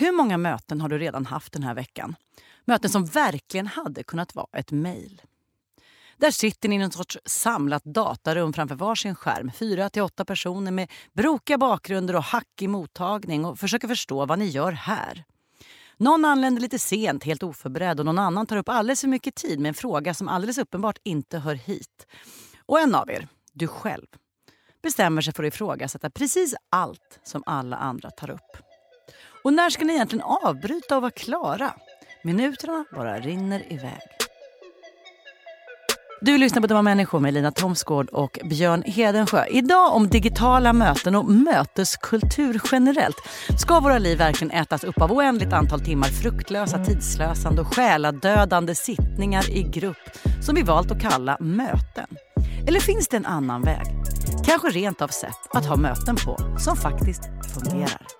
Hur många möten har du redan haft den här veckan? Möten som verkligen hade kunnat vara ett mejl. Där sitter ni i någon sorts samlat datarum framför varsin skärm. Fyra till åtta personer med brokiga bakgrunder och hackig mottagning och försöker förstå vad ni gör här. Någon anländer lite sent, helt oförberedd och någon annan tar upp alldeles för mycket tid med en fråga som alldeles uppenbart inte hör hit. Och en av er, du själv, bestämmer sig för att ifrågasätta precis allt som alla andra tar upp. Och när ska ni egentligen avbryta och vara klara? Minuterna bara rinner iväg. Du lyssnar på Dumma människor med Lina Thomsgård och Björn Hedensjö. Idag om digitala möten och möteskultur generellt. Ska våra liv verkligen ätas upp av oändligt antal timmar fruktlösa, tidslösande och själadödande sittningar i grupp som vi valt att kalla möten? Eller finns det en annan väg? Kanske rent av sätt att ha möten på som faktiskt fungerar.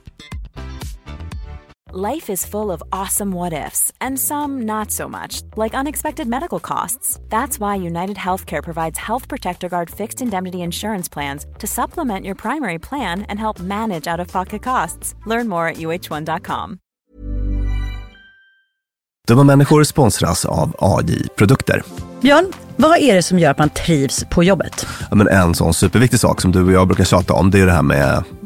Life is full of awesome what ifs, and some not so much, like unexpected medical costs. That's why United Healthcare provides Health Protector Guard fixed indemnity insurance plans to supplement your primary plan and help manage out of pocket costs. Learn more at uh1.com. Dumma människor sponsras av AJ Produkter. Björn, vad är det som gör att man trivs på jobbet? Ja, men en sån superviktig sak som du och jag brukar tjata om, det är det här med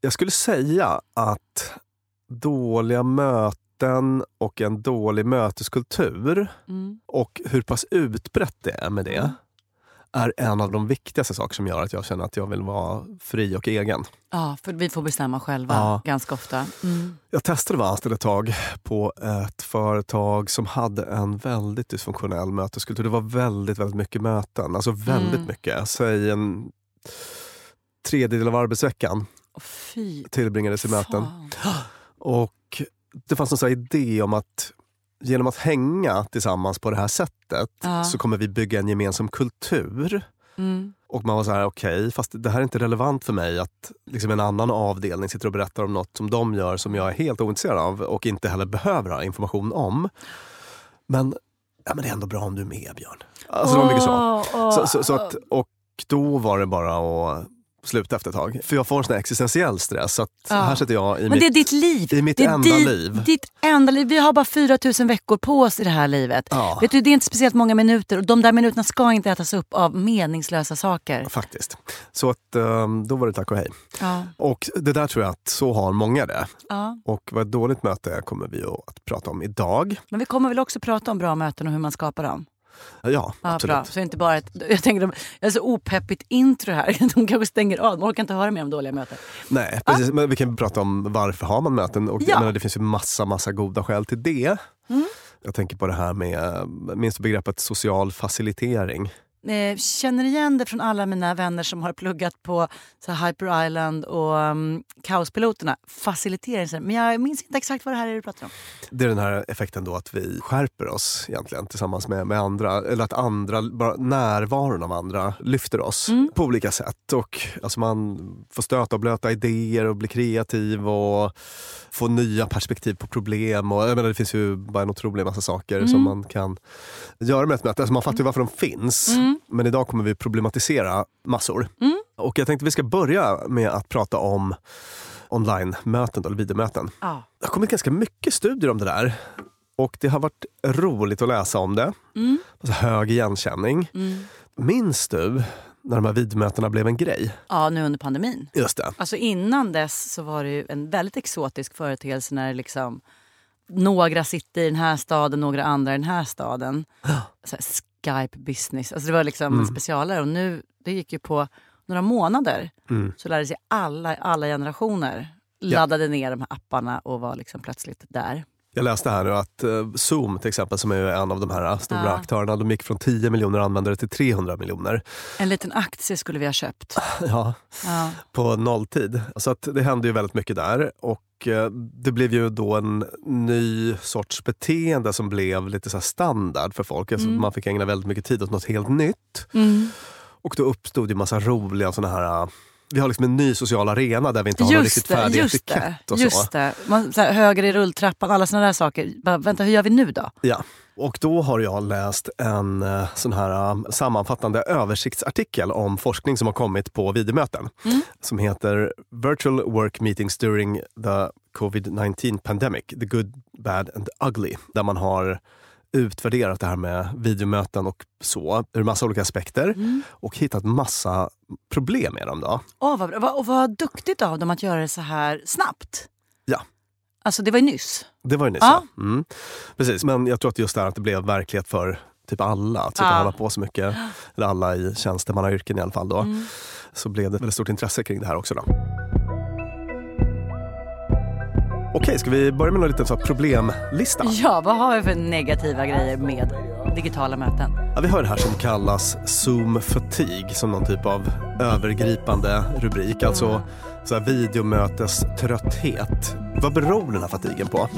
Jag skulle säga att dåliga möten och en dålig möteskultur Mm. och hur pass utbrett det är med det är en av de viktigaste saker som gör att jag känner att jag vill vara fri och egen. Ja, för vi får bestämma själva Ja. ganska ofta. Mm. Jag testade att vara anställd ett tag på ett företag som hade en väldigt dysfunktionell möteskultur. Det var väldigt, väldigt mycket möten. Alltså väldigt Mm. mycket. Säg en tredjedel av arbetsveckan fy tillbringades i möten. Och det fanns en sån här idé om att genom att hänga tillsammans på det här sättet Ja. så kommer vi bygga en gemensam kultur. Mm. Och man var så här, okej, fast det här är inte relevant för mig att liksom en annan avdelning sitter och berättar om något som de gör som jag är helt ointresserad av och inte heller behöver ha information om. Men, ja, men det är ändå bra om du är med Björn. Alltså det var mycket så. Åh. så, så, så att, och då var det bara att sluta efter ett tag. För jag får en sån existentiell stress. Så Ja. här sitter jag i Men mitt... det är ditt liv. i mitt det är enda di- liv. Ditt enda liv. Vi har bara 4000 veckor på oss i det här livet. Ja. Vet du, det är inte speciellt många minuter och de där minuterna ska inte ätas upp av meningslösa saker. Faktiskt. Så att, um, då var det tack och hej. Ja. Och det där tror jag att så har många det. Och vad ett dåligt möte kommer vi att prata om idag. Men vi kommer väl också prata om bra möten och hur man skapar dem? Ja, Ja, absolut. bra. Så inte bara ett, jag tänker, de- jag är så opeppigt intro här. De kanske stänger av. De orkar inte höra mer om dåliga möten. Nej, precis. Men vi kan prata om varför har man möten. Och Ja. menar, det finns ju massa, massa goda skäl till det. Mm. Jag tänker på det här med, minns du begreppet social facilitering? Eh, känner igen det från alla mina vänner som har pluggat på så Hyper Island och um, Kaospiloterna. Facilitering. Men jag minns inte exakt vad det här är du pratar om. Det är den här effekten då att vi skärper oss egentligen tillsammans med, med andra. Eller att andra, bara närvaron av andra lyfter oss Mm. på olika sätt. Och alltså man får stöta och blöta idéer och bli kreativ och få nya perspektiv på problem. Och, jag menar, det finns ju bara en otrolig massa saker Mm. som man kan göra med ett möte. Alltså man fattar ju varför de finns. Mm. Men idag kommer vi problematisera massor. Mm. Och jag tänkte vi ska börja med att prata om online-möten, eller videomöten. Ja. Det har kommit ganska mycket studier om det där. Och det har varit roligt att läsa om det. Mm. Alltså hög igenkänning. Mm. Minns du när de här videomötena blev en grej? ja, nu under pandemin. Just det. Alltså innan dess så var det en väldigt exotisk företeelse när liksom några sitter i den här staden, några andra i den här staden. Så här, Skype business. Alltså det var liksom en specialare och nu, det gick ju på några månader Mm. så lärde sig alla, alla generationer laddade ner de här apparna och var liksom plötsligt där. Jag läste här nu att eh, Zoom till exempel, som är en av de här stora Ja. aktörerna, de gick från 10 miljoner användare till 300 miljoner. En liten aktie skulle vi ha köpt. Ja, Ja. på nolltid. Så att det hände ju väldigt mycket där. Och eh, det blev ju då en ny sorts beteende som blev lite så standard för folk. Alltså Mm. Man fick ägna väldigt mycket tid åt något helt nytt. Mm. Och då uppstod ju massa roliga såna här... Vi har liksom en ny social arena där vi inte har någon Just riktigt det, färdig just det. etikett och så. Just det. Man, så här, höger i rulltrappan, alla såna där saker. Bara, vänta, hur gör vi nu då? Ja. Och då har jag läst en eh, sån här äh, sammanfattande översiktsartikel om forskning som har kommit på videomöten. Mm. Som heter Virtual Work Meetings During the COVID-19 Pandemic, The Good, Bad and Ugly. Där man har utvärderat det här med videomöten och så ur massa olika aspekter Mm. och hittat massa problem med dem. Då. Åh, vad, bra. vad, och vad duktigt av dem att göra det så här snabbt. Ja. Alltså det var ju nyss. Det var ju nyss. Ja. Ja. Mm. Precis, men jag tror att just det här att det blev verklighet för typ alla, att sitta Ja. och hålla på så mycket, eller alla i tjänstemannayrken i alla fall då, Mm. så blev det väldigt stort intresse kring det här också. Då. Okej, ska vi börja med en liten så här problemlista? Ja, vad har vi för negativa grejer med digitala möten? Ja, vi har det här som kallas Zoom fatigue som någon typ av övergripande rubrik. Alltså så här videomöteströtthet. Vad beror den här fatigen på?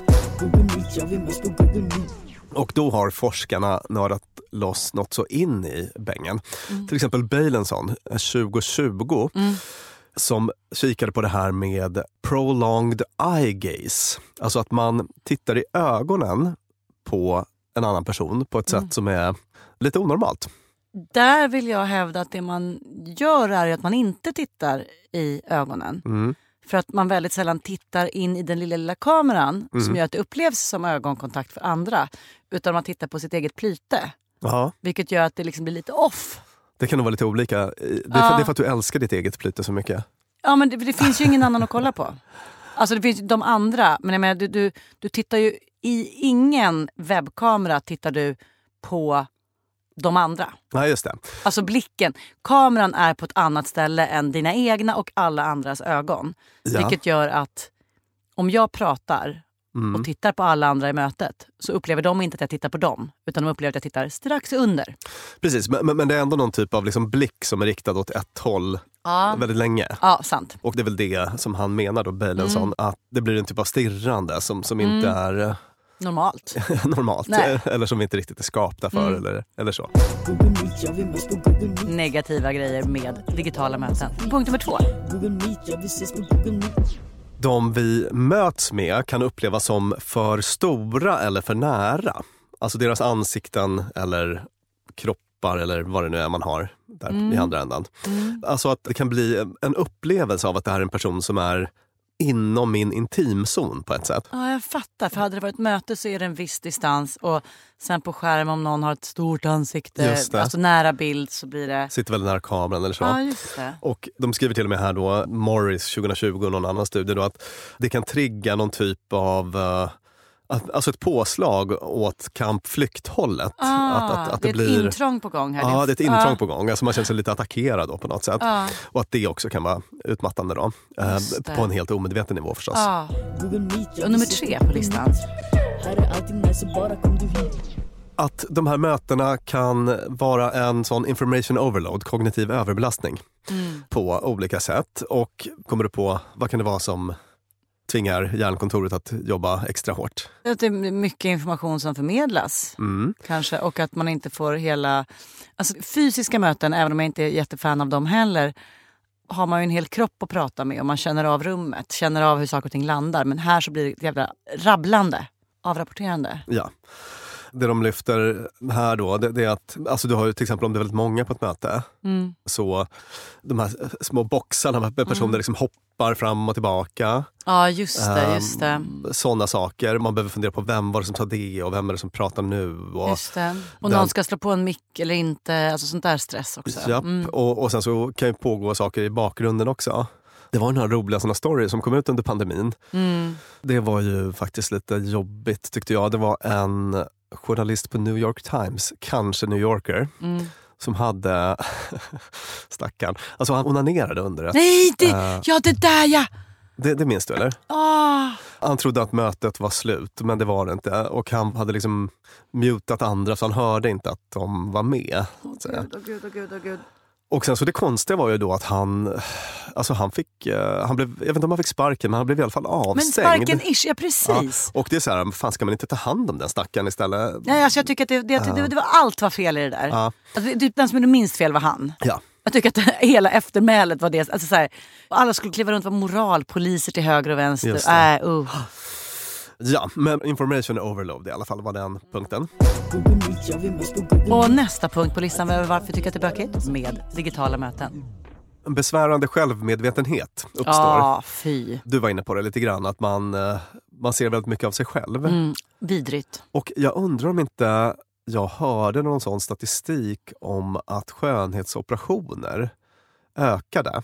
Och då har forskarna nördat loss något så in i bängen. Till exempel Bailenson, eh, 2020, som kikade på det här med prolonged eye gaze. Alltså att man tittar i ögonen på en annan person på ett sätt som är lite onormalt. Där vill jag hävda att det man gör är att man inte tittar i ögonen. Mm. För att man väldigt sällan tittar in i den lilla, lilla kameran Mm. som gör att det upplevs som ögonkontakt för andra. Utan man tittar på sitt eget plyte. Ja, Vilket gör att det liksom blir lite off. Det kan nog vara lite olika. Det är, för, Ja. det är för att du älskar ditt eget flyte så mycket. Ja men det, det finns ju ingen annan att kolla på. Alltså det finns de andra, men jag menar, du, du, du tittar ju i ingen webbkamera tittar du på de andra. Nej, just det. Alltså blicken. Kameran är på ett annat ställe än dina egna och alla andras ögon. Ja. Vilket gör att om jag pratar Mm. och tittar på alla andra i mötet så upplever de inte att jag tittar på dem. Utan de upplever att jag tittar strax under. Precis, men, men- det är ändå någon typ av liksom blick som är riktad åt ett håll Ja, väldigt länge. ja sant. Och det är väl det som han menar då, Bailenson, Mm. att det blir en typ av stirrande som, som inte är eh, Normalt. normalt. Nej. Eller som vi inte riktigt är skapta för Mm. eller, eller så. Negativa grejer med digitala möten. Punkt nummer två. De vi möts med kan upplevas som för stora eller för nära. Alltså deras ansikten eller kroppar eller vad det nu är man har där Mm. i andra ändan. Alltså att det kan bli en upplevelse av att det här är en person som är inom min intimzon på ett sätt. Ja, jag fattar. För hade det varit möte så är det en viss distans. Och sen på skärm om någon har ett stort ansikte, alltså nära bild så blir det... Sitter väldigt nära kameran eller så. Ja, just det. Och de skriver till och med här då, Morris 2020 och någon annan studie då, att det kan trigga någon typ av eh, att- Alltså ett påslag åt kampflykthållet. Ah, att, att, att det är det, ett blir... intrång på gång här. Ja, det är ett intrång Ja. på gång. Alltså man känner sig lite attackerad då på något sätt. Ja. Och att det också kan vara utmattande då. Eh, på en helt omedveten nivå förstås. Ja. Och nummer tre på listan. Att de här mötena kan vara en sån information overload, kognitiv överbelastning Mm. på olika sätt. Och kommer du på, vad kan det vara som tvingar hjärnkontoret att jobba extra hårt? Att det är mycket information som förmedlas. Mm. Kanske, och att man inte får hela... Alltså, fysiska möten, även om jag inte är jättefan av dem heller har man ju en hel kropp att prata med och man känner av rummet, känner av hur saker och ting landar. Men här så blir det jävla rabblande, avrapporterande. Ja. Det de lyfter här då, det, det är att alltså du har ju till exempel om det är väldigt många på ett möte, Mm. så de här små boxarna med personer Mm. liksom hoppar fram och tillbaka. Ja, just det. Just det. Sådana saker. Man behöver fundera på vem var det som sa det och vem är det som pratar nu. Och, Just det. Och den- någon ska slå på en mick eller inte. Alltså sånt där stress också. Japp. Mm. Och, och sen så kan ju pågå saker i bakgrunden också. Det var några roliga såna stories som kom ut under pandemin. Mm. Det var ju faktiskt lite jobbigt tyckte jag. Det var en journalist på New York Times, kanske New Yorker, Mm. som hade... Stackarn. Alltså han onanerade under ett... Nej, det, Eh. ja det där ja! Det, det minns du eller? Ah. Han trodde att mötet var slut, men det var det inte. Och han hade liksom mutat andra så han hörde inte att de var med. att säga. Gud, oh, gud, oh, gud, oh, gud. Och sen så det konstiga var ju då att han, alltså han fick, eh, han blev, jag vet inte om han fick sparken, men han blev i alla fall Men avstängd. sparken ish, ja precis. Och det är så här, fan ska man inte ta hand om den stackaren istället? Nej, alltså jag tycker att det, det, det, det var allt var fel i det där. Ja. Alltså, det, den som gjorde minst fel var han. Ja. Jag tycker att hela eftermälet var det. Alltså, så här, alla skulle kliva runt och vara moralpoliser till höger och vänster. Äh, uh. Ja, men information overload i alla fall var den punkten. Och nästa punkt på listan var varför jag tycker att det är bökigt med digitala möten. En besvärande självmedvetenhet uppstår. Ja, fy. Du var inne på det lite grann, att man, eh, man ser väldigt mycket av sig själv. Mm, vidrigt. Och jag undrar om inte jag hörde någon sån statistik om att skönhetsoperationer ökade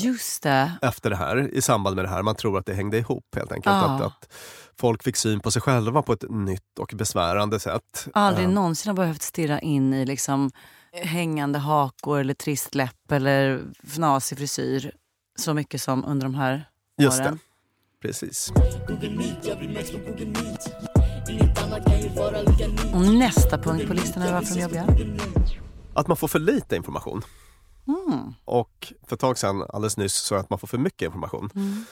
Just det. efter det här, i samband med det här. Man tror att det hängde ihop helt enkelt. Ja. Att, att folk fick syn på sig själva på ett nytt och besvärande sätt. Aldrig Eh, någonsin har behövt stirra in i liksom hängande hakor eller trist läpp eller fnasig frisyr så mycket som under de här Just det. åren. Precis. Och nästa punkt på listan är varför de jobbiga. Att man får för lite information. Mm. Och för ett tag sedan, alldeles nyss, så att man får för mycket information. Mm.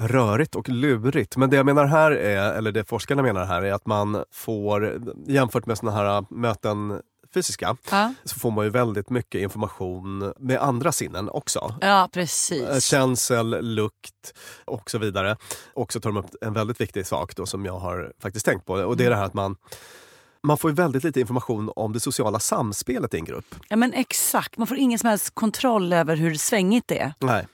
Rörigt och lurigt. Men det jag menar här är, eller det forskarna menar här är att man får, jämfört med såna här möten fysiska, Ja. så får man ju väldigt mycket information med andra sinnen också. ja, precis. Känsel, lukt och så vidare. Och så tar de upp en väldigt viktig sak då som jag har faktiskt tänkt på. Och det är det här att man man får ju väldigt lite information om det sociala samspelet i en grupp. Ja, men exakt. Man får ingen som helst kontroll över hur svängigt det är. Nej.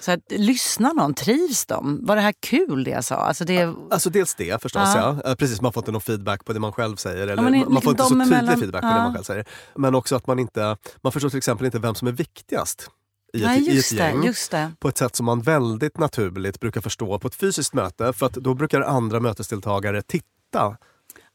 Så att, lyssnar någon? Trivs de? Var det här kul det jag sa? Alltså det, Alltså dels det förstås, Ja. ja. Eh, Precis, man får inte någon feedback på det man själv säger. Eller men i- man får inte så tydlig emellan- feedback på ja. det man själv säger. Men också att man inte, man förstår till exempel inte vem som är viktigast i ett, Nej, i ett just det, gäng. just det. På ett sätt som man väldigt naturligt brukar förstå på ett fysiskt möte. För att då brukar andra mötesdeltagare titta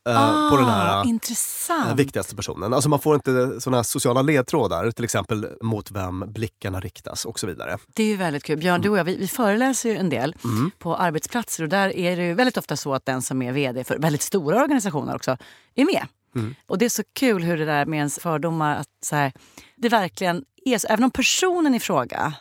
eh, på den här Ah, eh, intressant. viktigaste personen. Alltså man får inte såna sociala ledtrådar, till exempel mot vem blickarna riktas och så vidare. Det är ju väldigt kul. Björn, du och jag vi, vi föreläser ju en del på arbetsplatser och där är det ju väldigt ofta så att den som är vd för väldigt stora organisationer också är med. Och det är så kul hur det där med ens fördomar, att så här, det verkligen är så. Även om personen i fråga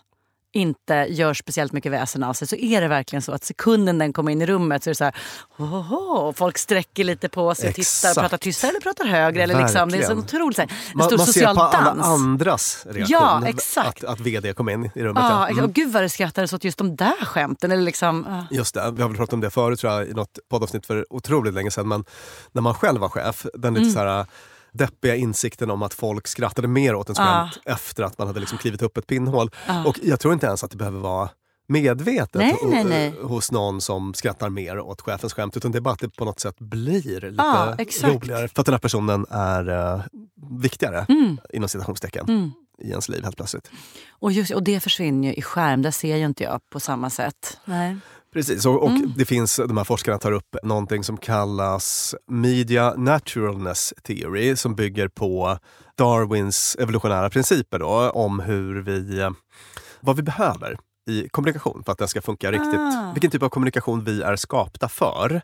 inte gör speciellt mycket väsen av sig så är det verkligen så att sekunden den kommer in i rummet så är det så här, Ohoho, folk sträcker lite på sig, tittar, Exakt. pratar tystare eller pratar högre. Eller liksom, det är så otroligt så här, en Man, stor man ser social på alla dans. andras reaktion Ja, exakt. Att, att vd kom in i rummet. Ja, ja. Mm. Och gud vad det skrattades åt just de där skämten. Eller liksom, ah. Just det, vi har väl pratat om det förut tror jag, i något poddavsnitt för otroligt länge sedan. Men när man själv var chef, den Mm. lite så här deppiga insikten om att folk skrattade mer åt en Ah. skämt efter att man hade liksom klivit upp ett pinnhål. Och jag tror inte ens att det behöver vara medvetet Nej, nej, nej. hos någon som skrattar mer åt chefens skämt. Utan det är bara att det på något sätt blir lite exakt. roligare. För att den här personen är uh, viktigare, Mm. inom citationstecken, i ens liv helt plötsligt. och, just, och det försvinner ju i skärm. Där ser ju inte jag på samma sätt. Nej. Precis, och, och Mm. det finns, de här forskarna tar upp någonting som kallas Media Naturalness Theory som bygger på Darwins evolutionära principer då, om hur vi, eh, vad vi behöver i kommunikation för att den ska funka riktigt. Ah. Vilken typ av kommunikation vi är skapta för.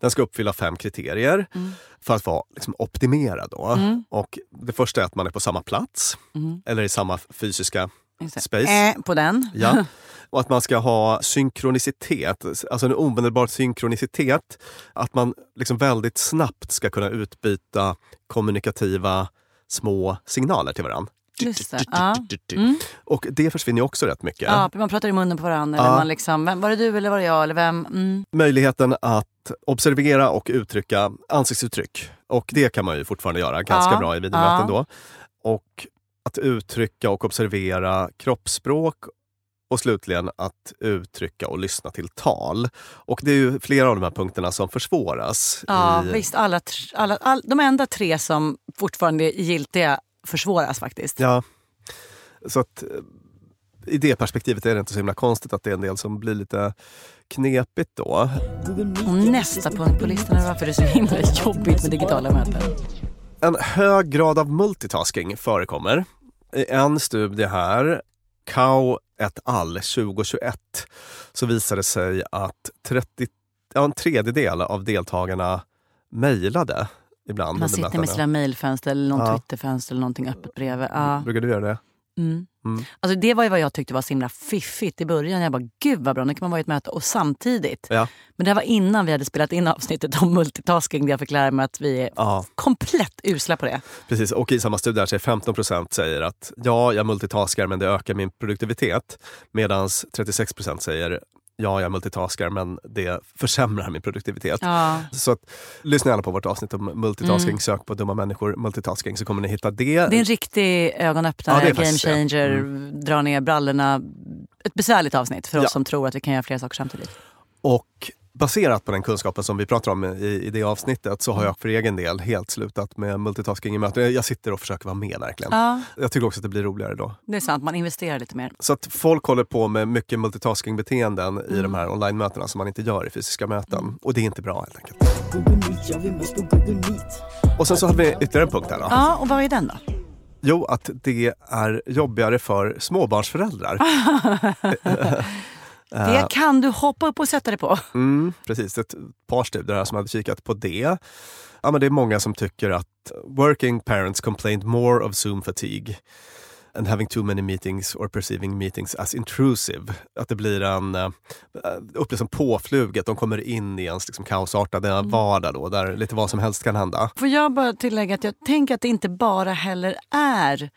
Den ska uppfylla fem kriterier Mm. för att vara liksom, optimerad. Då. Och det första är att man är på samma plats eller i samma fysiska. Space. Äh, på den. Ja. Och att man ska ha synkronicitet, alltså en omedelbar synkronicitet. Att man liksom väldigt snabbt ska kunna utbyta kommunikativa små signaler till varandra. Just det, ja. Och det försvinner också rätt mycket. Ja, man pratar i munnen på varandra. Eller Ja. man liksom, vem, var det du eller var det jag? Eller vem? Mm. Möjligheten att observera och uttrycka ansiktsuttryck. Och det kan man ju fortfarande göra ganska Ja. bra i videomöten då. Och att uttrycka och observera kroppsspråk och slutligen att uttrycka och lyssna till tal. Och det är ju flera av de här punkterna som försvåras. Ja, i, visst. Alla, alla, all, de enda tre som fortfarande är giltiga försvåras faktiskt. Ja, så att eh, i det perspektivet är det inte så himla konstigt att det är en del som blir lite knepigt då. Och nästa punkt på listan är varför det är så himla jobbigt med digitala möten. En hög grad av multitasking förekommer. I en studie här, Kao et al. 2021, så visade det sig att 30, ja, en tredjedel av deltagarna mejlade ibland. Man sitter med sina mejlfönster eller någon Ja. Twitterfönster eller någonting öppet bredvid. Ja. Brukar du göra det? Mm. Mm. Alltså det var ju vad jag tyckte var så himla fiffigt i början. Jag bara, gud vad bra, nu kan man vara i ett möte och samtidigt. Ja. Men det var innan vi hade spelat in avsnittet om multitasking där jag fick lära mig att vi är Ja, komplett usla på det. precis. Och i samma studie här säger 15 procent säger att ja, jag multitaskar men det ökar min produktivitet. Medan 36 procent säger ja, jag multitaskar men det försämrar min produktivitet. Ja. Så att, lyssna gärna på vårt avsnitt om multitasking. Sök på dumma människor multitasking så kommer ni hitta det. Det är en riktig ögonöppnare, Ja, game det. Mm. changer, dra ner brallorna. Ett besvärligt avsnitt för oss Ja. som tror att vi kan göra flera saker samtidigt. Och baserat på den kunskapen som vi pratar om i, i det avsnittet så har jag för egen del helt slutat med multitasking i möten. Jag sitter och försöker vara med verkligen. Ja, Jag tycker också att det blir roligare då. det är sant. Man investerar lite mer. Så att folk håller på med mycket multitasking-beteenden i de här online-mötena som man inte gör i fysiska möten. Och det är inte bra helt enkelt. Och sen så hade vi ytterligare en punkt här då. Ja, och vad är den då? Jo, att det är jobbigare för småbarnsföräldrar. Det kan du hoppa upp och sätta dig på. Mm, precis, ett par studier här som hade kikat på det. Ja, men det är många som tycker att working parents complained more of Zoom fatigue and having too many meetings or perceiving meetings as intrusive. Att det blir en, uh, upplevs som påfluget, de kommer in i ens liksom, kaosartade vardag då, där lite vad som helst kan hända. Får jag bara tillägga att jag tänker att det inte bara heller är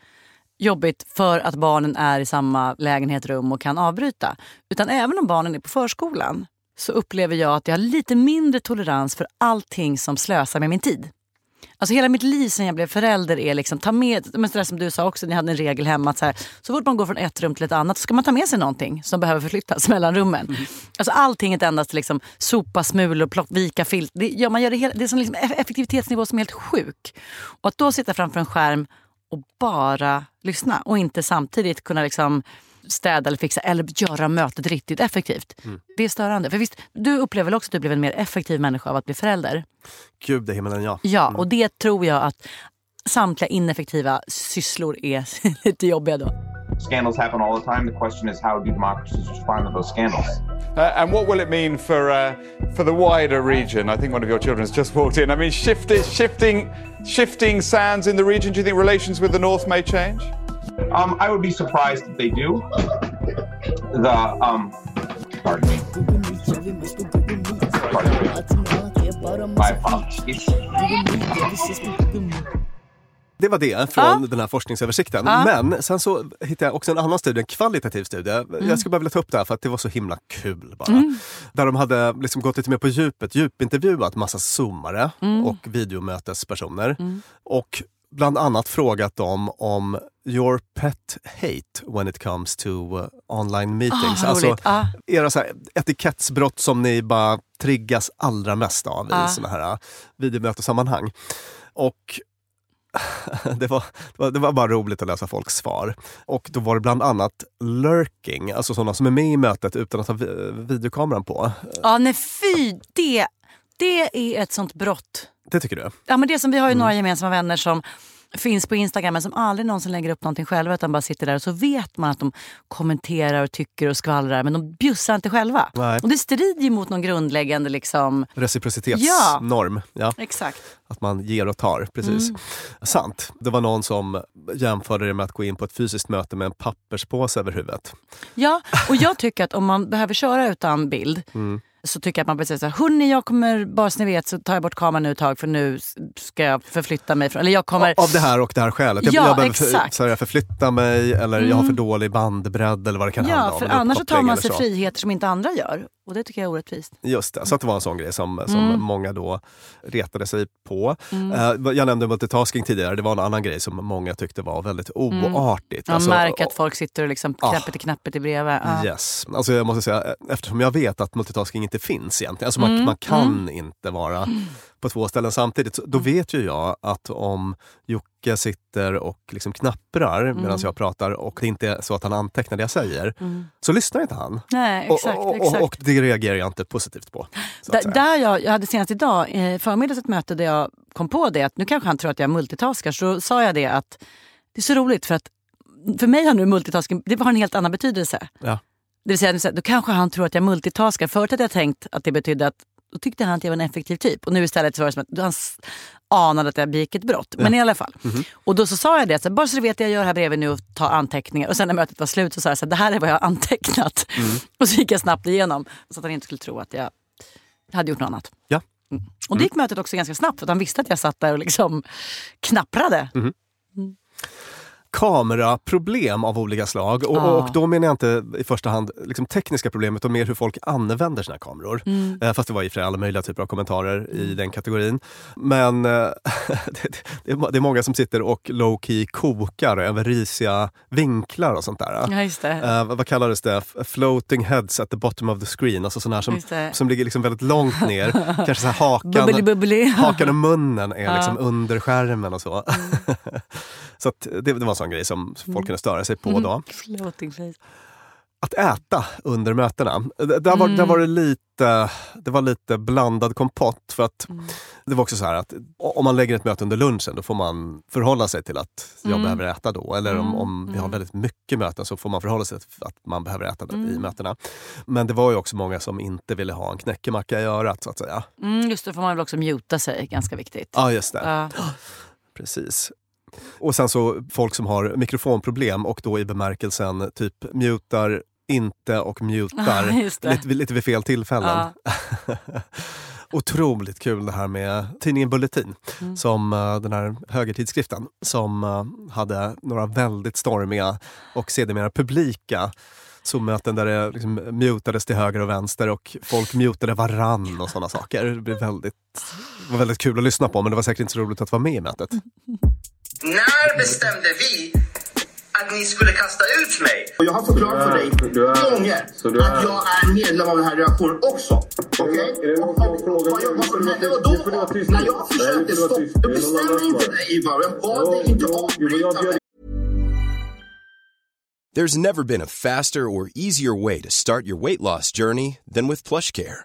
jobbigt för att barnen är i samma lägenhet, rum och kan avbryta. Utan även om barnen är på förskolan så upplever jag att jag har lite mindre tolerans för allting som slösar med min tid. Alltså hela mitt liv sen jag blev förälder är liksom, ta med, men det som du sa också, ni hade en regel hemma att så, här, så fort man går från ett rum till ett annat så ska man ta med sig någonting som behöver förflyttas mellan rummen. Alltså allting är endast liksom sopa smulor, plock, vika filt. Det, ja, man gör det, hela, det är en liksom eff- effektivitetsnivå som är helt sjuk. Och att då sitta framför en skärm och bara lyssna och inte samtidigt kunna liksom städa eller fixa eller göra mötet riktigt effektivt. Mm. Det är störande. För visst, du upplever väl också att du blev en mer effektiv människa av att bli förälder? Gud i himmelen ja. Ja, och det tror jag att samtliga ineffektiva sysslor är lite jobbiga då. Scandals happen all the time. The question is, how do democracies respond to those scandals? Uh, and what will it mean for uh, for the wider region? I think one of your children has just walked in. I mean, shifting, shifting, shifting sands in the region. Do you think relations with the North may change? Um, I would be surprised if they do. The um, pardon me. Pardon me. My apologies. Det var det från Ja. den här forskningsöversikten. Ja. Men sen så hittade jag också en annan studie, en kvalitativ studie. Mm. Jag skulle bara vilja ta upp det här för att det var så himla kul bara. Där de hade liksom gått lite mer på djupet, djupintervjuat massa zoomare Mm. och videomötespersoner. Och bland annat frågat dem om your pet hate when it comes to uh, online meetings. Ah, vad alltså roligt. Ah. era så här, etikettsbrott som ni bara triggas allra mest av Ah. i såna här uh, videomötessammanhang. Och det var, det, var, bara roligt att läsa folks svar. Och då var det bland annat lurking, alltså sådana som är med i mötet utan att ha vi- videokameran på. Ja, nej fy! Det, det är ett sånt brott. Det tycker du? Ja, men det som vi har ju Mm. några gemensamma vänner som finns på Instagram men som aldrig någonsin lägger upp någonting själva utan bara sitter där och så vet man att de kommenterar och tycker och skvallrar men de bjussar inte själva. Nej. Och det strider ju mot någon grundläggande liksom... Reciprocitetsnorm. Ja. Exakt. Att man ger och tar. Precis. Mm. Sant. Det var någon som jämförde det med att gå in på ett fysiskt möte med en papperspåse över huvudet. Ja, och jag tycker att om man behöver köra utan bild Mm. Så tycker jag att man behöver säga så här, hörni jag kommer, bara så ni vet så tar jag bort kameran nu ett tag för nu ska jag förflytta mig. Från, eller jag kommer... Av det här och det här skälet. Jag, Ja, jag behöver för, exakt. så här, förflytta mig eller jag har för dålig bandbredd eller vad det kan handla Ja, om. för en annars tar man sig så. friheter som inte andra gör. Och det tycker jag är orättvist. Just det, så att det var en sån grej som, som Mm. många då retade sig på. Eh, jag nämnde multitasking tidigare, det var en annan grej som många tyckte var väldigt oartigt. Man Alltså, märker att folk sitter och liksom Ah. knappet i knappet i bredvid. Ja. Yes. Alltså jag måste säga, eftersom jag vet att multitasking inte finns egentligen, alltså man, Mm, man kan inte vara på två ställen samtidigt, då vet ju jag att om Jocke sitter och liksom knapprar Mm. medan jag pratar och det inte är så att han antecknar det jag säger, så lyssnar inte han. Nej, exakt. och, och, och, och det reagerar jag inte positivt på. Där, där jag, jag hade senast idag, eh, förmiddags ett möte där jag kom på det att nu kanske han tror att jag multitaskar. Så sa jag det att det är så roligt för att för mig har nu multitasking det har en helt annan betydelse. Ja. Det vill säga, då kanske han tror att jag multitaskar. Förut hade jag tänkt att det betydde att då tyckte han att jag var en effektiv typ. Och nu istället så var det som att han anade att jag begick ett brott. Men i alla fall. Mhm. Och då så sa jag det, så här, bara så du vet jag gör här bredvid nu och tar anteckningar. Och sen när mötet var slut så sa jag så här, det här är vad jag har antecknat. Mm. Och så gick jag snabbt igenom så att han inte skulle tro att jag hade gjort något annat. Ja. Mm. Och det gick mötet också ganska snabbt för att han visste att jag satt där och liksom knapprade. Mm. kameraproblem av olika slag. Och, Ja. och då menar jag inte i första hand liksom tekniska problem utan mer hur folk använder sina kameror. Mm. Eh, fast det var i och för sig alla möjliga typer av kommentarer i den kategorin. Men eh, det, det, är, det är många som sitter och low key kokar över risiga vinklar och sånt där. Ja. Eh, vad kallades det? Floating heads at the bottom of the screen. Alltså sådana som, som ligger liksom väldigt långt ner. Kanske så hakan, Bubbly bubbly. hakan och munnen är. Mm. liksom under skärmen och så. Så det, det var en sån grej som folk kunde störa sig på då. Floating face. Att äta under mötena. D- Där var, där var det lite det var lite blandad kompott. För att Det var också så här att om man lägger ett möte under lunchen då får man förhålla sig till att jag behöver äta då. Eller om, om vi har väldigt mycket möten så får man förhålla sig till att man behöver äta i mötena. Men det var ju också många som inte ville ha en knäckemacka i örat så att säga. Mm, just det, får man väl också muta sig, ganska viktigt. Ja, just det. Ja. Precis. Och sen så folk som har mikrofonproblem och då i bemärkelsen typ mutar inte och mutar lite, lite vid fel tillfällen. Otroligt kul det här med tidningen Bulletin, Mm. som eh, den här högertidskriften, som eh, hade några väldigt stormiga och sedermera publika Zoom-möten där det liksom mutades till höger och vänster och folk mutade varann och sådana saker. Det, blev väldigt, det var väldigt kul att lyssna på men det var säkert inte så roligt att vara med i mötet. När bestämde vi att ni skulle kasta ut mig? Och jag har förklarat för dig är- gånger att jag är medlem av den här redaktionen också. Okej? Frågat vad dig? då, när jag försökte stoppa, jag Det är någon bestämmer inte det Ivar. Jag bad dig inte avbryta mig. There's never been a faster or easier way to start your weight loss journey than with PlushCare.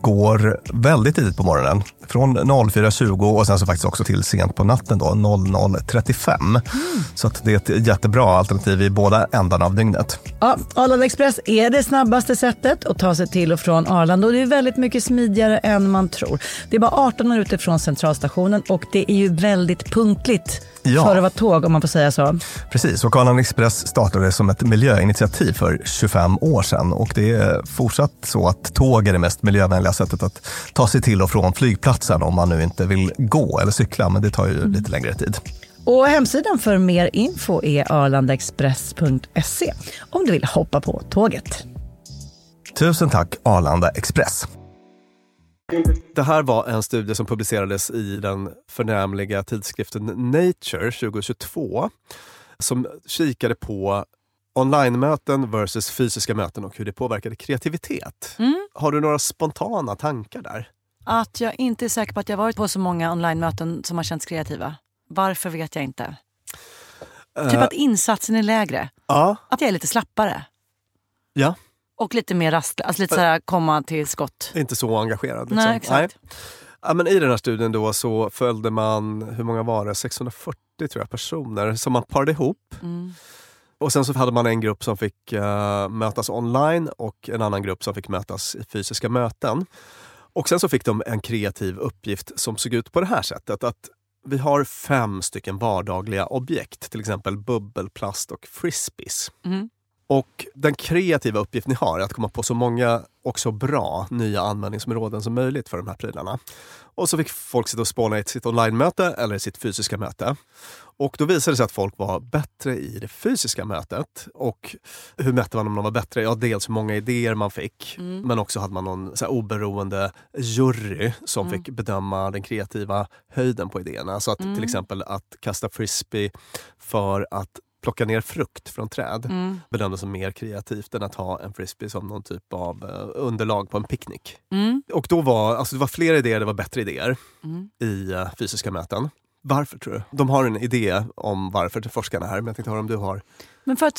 går väldigt tidigt på morgonen. Från 04.20 och sen så faktiskt också till sent på natten då, 00.35. Mm. Så att det är ett jättebra alternativ i båda ändarna av dygnet. Ja, Arlanda Express är det snabbaste sättet att ta sig till och från Arlanda och det är väldigt mycket smidigare än man tror. Det är bara 18 minuter från centralstationen och det är ju väldigt punktligt Ja. för att vara tåg om man får säga så. Precis, och Arlanda Express startade som ett miljöinitiativ för 25 år sedan och det är fortsatt så att tåg är det mest miljövänliga sättet att ta sig till och från flygplatsen om man nu inte vill gå eller cykla, men det tar ju lite längre tid. Och hemsidan för mer info är arlandaexpress.se om du vill hoppa på tåget. Tusen tack Arlanda Express. Det här var en studie som publicerades i den förnämliga tidskriften Nature 2022 som kikade på online-möten versus fysiska möten och hur det påverkade kreativitet. Har du några spontana tankar där? Att jag inte är säker på att jag varit på så många online-möten som har känts kreativa. Varför vet jag inte. Typ Eh, att insatsen är lägre. ja, Att jag är lite slappare. ja, Och lite mer rastlös. Alltså lite så här komma till skott. inte så engagerad. Liksom. Nej, exakt. Ja, men I den här studien då så följde man, hur många var det? 640 tror jag, personer som man parade ihop. Mm. Och sen så hade man en grupp som fick eh, mötas online och en annan grupp som fick mötas i fysiska möten. Och sen så fick de en kreativ uppgift som såg ut på det här sättet. Att vi har fem stycken vardagliga objekt, till exempel bubbelplast och frisbees. Mm. Och den kreativa uppgift ni har är att komma på så många och så bra nya användningsområden som möjligt för de här prylarna. Och så fick folk sitta och spåna i sitt online-möte eller sitt fysiska möte. Och då visade det sig att folk var bättre i det fysiska mötet. Och hur mätte man om de var bättre? Ja, dels hur många idéer man fick, Mm. men också hade man någon så oberoende jury som Mm. fick bedöma den kreativa höjden på idéerna. Så att Mm. till exempel att kasta frisbee för att plocka ner frukt från träd Mm. bedömdes som mer kreativt än att ha en frisbee som någon typ av eh, underlag på en picknick. Mm. Och då var, alltså det var fler idéer, det var bättre idéer Mm. i eh, fysiska möten. Varför tror du? De har en idé om varför forskarna här, men jag tänkte höra om du har. Men för att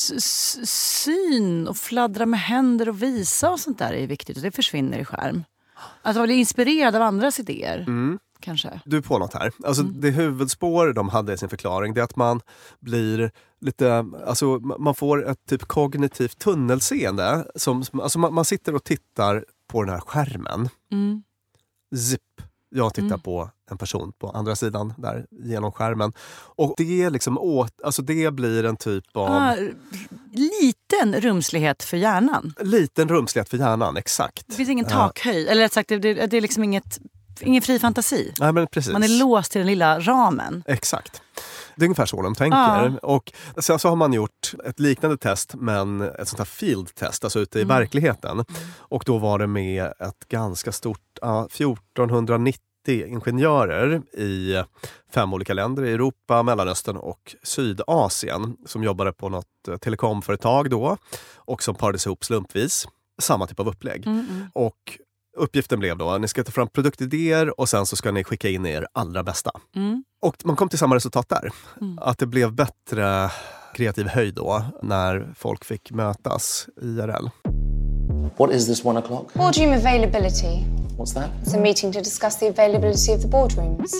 syn och fladdra med händer och visa och sånt där är viktigt och det försvinner i skärm. Att vara inspirerad av andras idéer, Mm. Kanske. Du är på något här. Alltså Mm. Det huvudspår de hade i sin förklaring det är att man blir lite, alltså man får ett typ kognitivt tunnelseende. Som, alltså man, man sitter och tittar på den här skärmen. Mm. Zip. Jag tittar Mm. på en person på andra sidan där genom skärmen. Och det, liksom åt, alltså det blir en typ av Ah, liten rumslighet för hjärnan. liten rumslighet för hjärnan, exakt. Det finns ingen Ja. takhöjd. Eller rätt sagt, det, det, det är liksom inget, ingen fri fantasi. Nej, men precis. Man är låst till den lilla ramen. Exakt. Det är ungefär så de tänker. Ja. Och sen så har man gjort ett liknande test, men ett sånt här field test, alltså ute i Mm. verkligheten. Och då var det med ett ganska stort, ja, 1490 ingenjörer i fem olika länder i Europa, Mellanöstern och Sydasien som jobbade på något eh, telekomföretag då och som parades ihop slumpvis. Samma typ av upplägg. Mm, mm. Och uppgiften blev då att ni ska ta fram produktidéer och sen så ska ni skicka in er allra bästa. Mm. Och man kom till samma resultat där. Mm. Att det blev bättre kreativ höjd då när folk fick mötas IRL. What is this one o'clock? Boardroom availability. What's that? It's a meeting to discuss the availability of the boardrooms.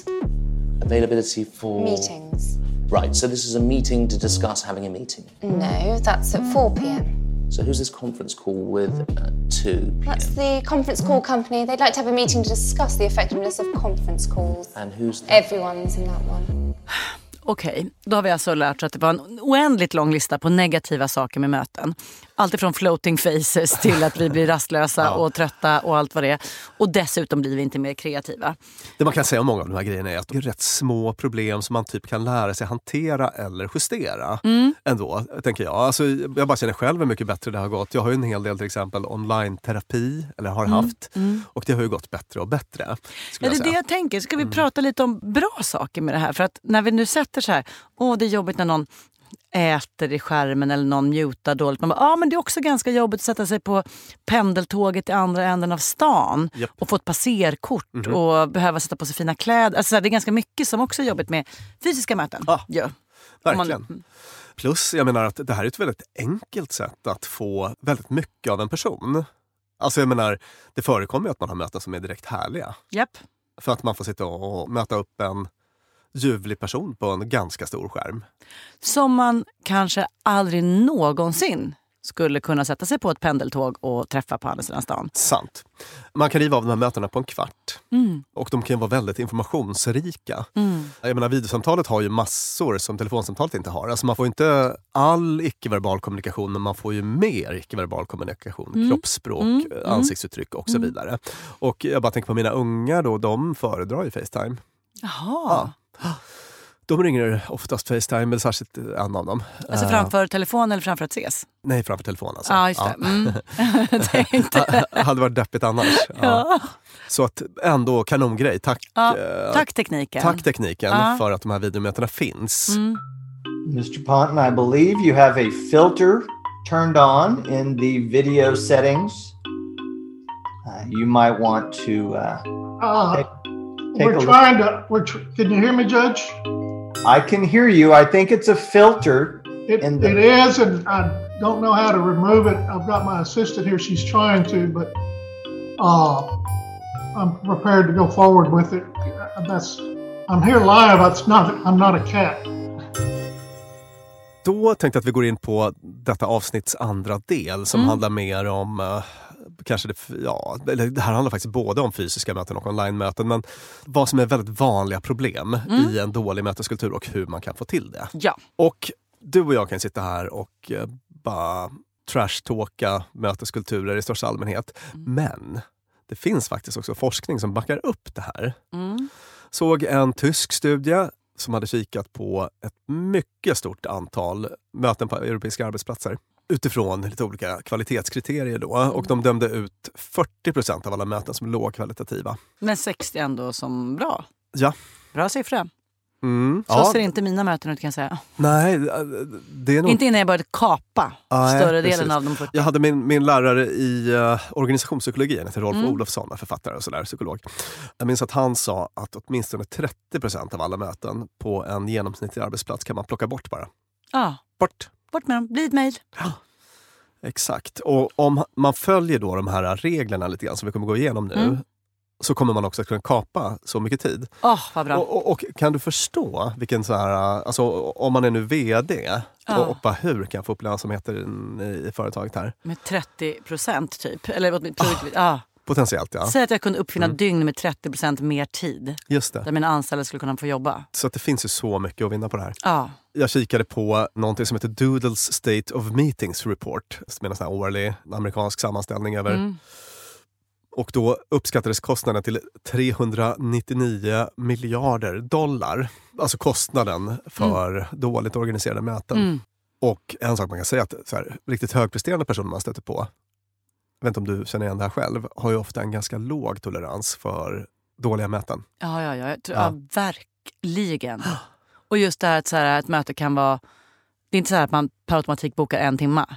Availability for Meetings. Right. So this is a meeting to discuss having a meeting. No, that's at 4 pm. So who's this conference call with? Uh, two. That's the conference call company. They'd like to have a meeting to discuss the effectiveness of conference calls. And who's that? Everyone's in that one. Okej, då har vi alltså lärt oss att det var en oändligt lång lista på negativa saker med möten. Allt ifrån floating faces till att vi blir rastlösa och trötta och allt vad det är. Och dessutom blir vi inte mer kreativa. Det man kan säga om många av de här grejerna är att det är rätt små problem som man typ kan lära sig hantera eller justera. Mm. Ändå, tänker jag. Alltså, jag bara känner själv hur mycket bättre det har gått. Jag har ju en hel del till exempel online-terapi, eller har Mm, haft. mm. Och det har ju gått bättre och bättre. Ja, det är det jag tänker. Ska vi Mm. prata lite om bra saker med det här? För att när vi nu sätter så här, åh det är jobbigt när någon äter i skärmen eller någon mutar dåligt. Man bara, ja men det är också ganska jobbigt att sätta sig på pendeltåget i andra änden av stan Japp. och få ett passerkort Mhm. och behöva sätta på sig fina kläder. Alltså, det är ganska mycket som också är jobbigt med fysiska möten. Ja, Ja. Om man- Verkligen. Plus, jag menar att det här är ett väldigt enkelt sätt att få väldigt mycket av en person. Alltså jag menar, det förekommer ju att man har möten som är direkt härliga. Japp. För att man får sitta och möta upp en ljuvlig person på en ganska stor skärm. Som man kanske aldrig någonsin skulle kunna sätta sig på ett pendeltåg och träffa på andra sidan stan. Sant. Man kan riva av de här mötena på en kvart. Mm. Och de kan vara väldigt informationsrika. Mm. Jag menar, videosamtalet har ju massor som telefonsamtalet inte har. Alltså man får inte all icke-verbal kommunikation, men man får ju mer icke-verbal kommunikation. Mm. Kroppsspråk, Mm. Mm. ansiktsuttryck och så Mm. vidare. Och jag bara tänker på mina ungar då, de föredrar ju Facetime. Jaha. De ringer oftast Facetime, eller särskilt en av dem. Alltså Eh, framför telefon eller framför att ses? Nej, framför telefon alltså. Ja, just det. Mm. Jag tänkte. Ha- hade varit deppigt annars. Ja. Så att ändå kanongrej. Tack, Ja, eh, tack tekniken. tack tekniken Ja. för att de här videomötena finns. Mm. Mr. Ponton, I believe you have a filter turned on in the video settings. Uh, you might want to. Uh, Uh, take we're a look. trying to. We're. Tr- can you hear me, Judge? I can hear you. I think it's a filter. It, in the, it is, and I don't know how to remove it. I've got my assistant here; she's trying to, but uh, I'm prepared to go forward with it. That's. I'm here live. It's not. I'm not a cat. då tänkte jag att vi går in på detta avsnitts andra del som Mm. handlar mer om eh, Kanske det, ja, det här handlar faktiskt både om fysiska möten och online-möten. Men vad som är väldigt vanliga problem Mm. i en dålig möteskultur och hur man kan få till det. Ja. Och du och jag kan sitta här och eh, bara trashtalka möteskulturer i största allmänhet. Mm. Men det finns faktiskt också forskning som backar upp det här. Mm. Såg en tysk studie som hade kikat på ett mycket stort antal möten på europeiska arbetsplatser utifrån lite olika kvalitetskriterier. Då. Och de dömde ut 40% av alla möten som lågkvalitativa. Men 60 ändå som bra. Ja. Bra siffra. Mm. Så ja. ser inte mina möten ut kan jag säga. Nej, det är nog... Inte innan jag började kapa Nej, större delen precis. av de 40. Jag hade min, min lärare i uh, organisationspsykologi, han heter Rolf Mm. Olofsson, författare och sådär, psykolog. Jag minns att han sa att åtminstone 30% av alla möten på en genomsnittlig arbetsplats kan man plocka bort bara. Ja. Bort. Bort med dem. Bli ett mejl. Exakt. Och om man följer då de här reglerna lite grann som vi kommer gå igenom nu Mm. så kommer man också att kunna kapa så mycket tid. Åh, vad bra. Och, och, och kan du förstå vilken så här, alltså om man är nu VD Ja. och, och bara hur kan jag få upp lönsamheten i, i företaget här? Med 30 procent typ. Eller produktiv- ja. Potentiellt ja. Säg att jag kunde uppfinna Mm. dygn med 30 procent mer tid. Just det. Där mina anställda skulle kunna få jobba. Så att det finns ju så mycket att vinna på det här. Ja. Jag kikade på någonting som heter Doodles State of Meetings Report, som är en sån här årlig amerikansk sammanställning över Mm. Och då uppskattades kostnaden till 399 miljarder dollar. Alltså kostnaden för dåligt organiserade möten. Mm. Och en sak man kan säga att så här, riktigt högpresterande personer man stöter på, vet inte om du känner igen det här själv, har ju ofta en ganska låg tolerans för dåliga möten. Ja, ja, ja, jag tror, Ja. ja. verkligen. Och just det här att så här, ett möte kan vara... Det är inte så här att man per automatik bokar en timma.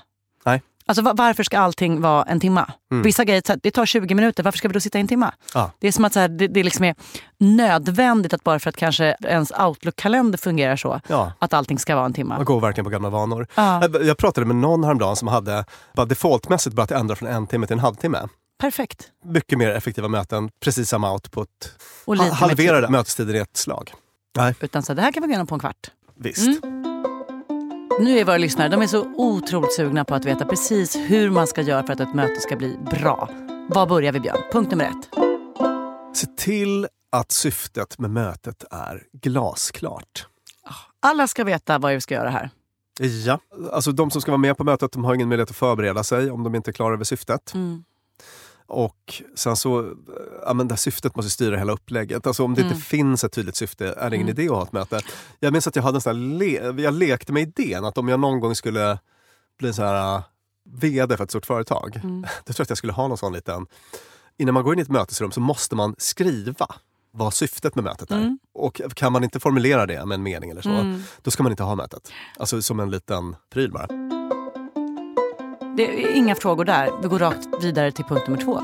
Alltså va- varför ska allting vara en timma? Mm. Vissa grejer så här, det tar 20 minuter, varför ska vi då sitta i en timma? Ja. Det är som att så här, det, det liksom är nödvändigt att bara för att kanske ens Outlook-kalender fungerar så, Ja. att allting ska vara en timma. Man går verkligen på gamla vanor. Ja. Jag, pratade med någon häromdagen som hade bara defaultmässigt börjat ändra från en timme till en halvtimme. Perfekt. Mycket mer effektiva möten, precis samma output. Och lite halverade tid. mötestiden i ett slag. Nej, Utan så här, det här kan vi gå igenom på en kvart. visst. Mm. Nu är våra lyssnare de är så otroligt sugna på att veta precis hur man ska göra för att ett möte ska bli bra. Var börjar vi Björn? Punkt nummer ett. Se till att syftet med mötet är glasklart. Alla ska veta vad vi ska göra här. Ja, alltså de som ska vara med på mötet de har ingen möjlighet att förbereda sig om de inte är klara över syftet. Mm. Och sen så, ja men det syftet måste styra hela upplägget. Alltså om det Mm. inte finns ett tydligt syfte är det ingen Mm. idé att ha ett möte. Jag minns att jag hade en sån le- jag lekte med idén att om jag någon gång skulle bli så här uh, VD för ett stort företag. Mm. Då tror jag att jag skulle ha någon sån liten... Innan man går in i ett mötesrum så måste man skriva vad syftet med mötet är. Mm. Och kan man inte formulera det med en mening eller så, Mm. då ska man inte ha mötet. Alltså som en liten pryl bara. Det är inga frågor där. Vi går rakt vidare till punkt nummer två.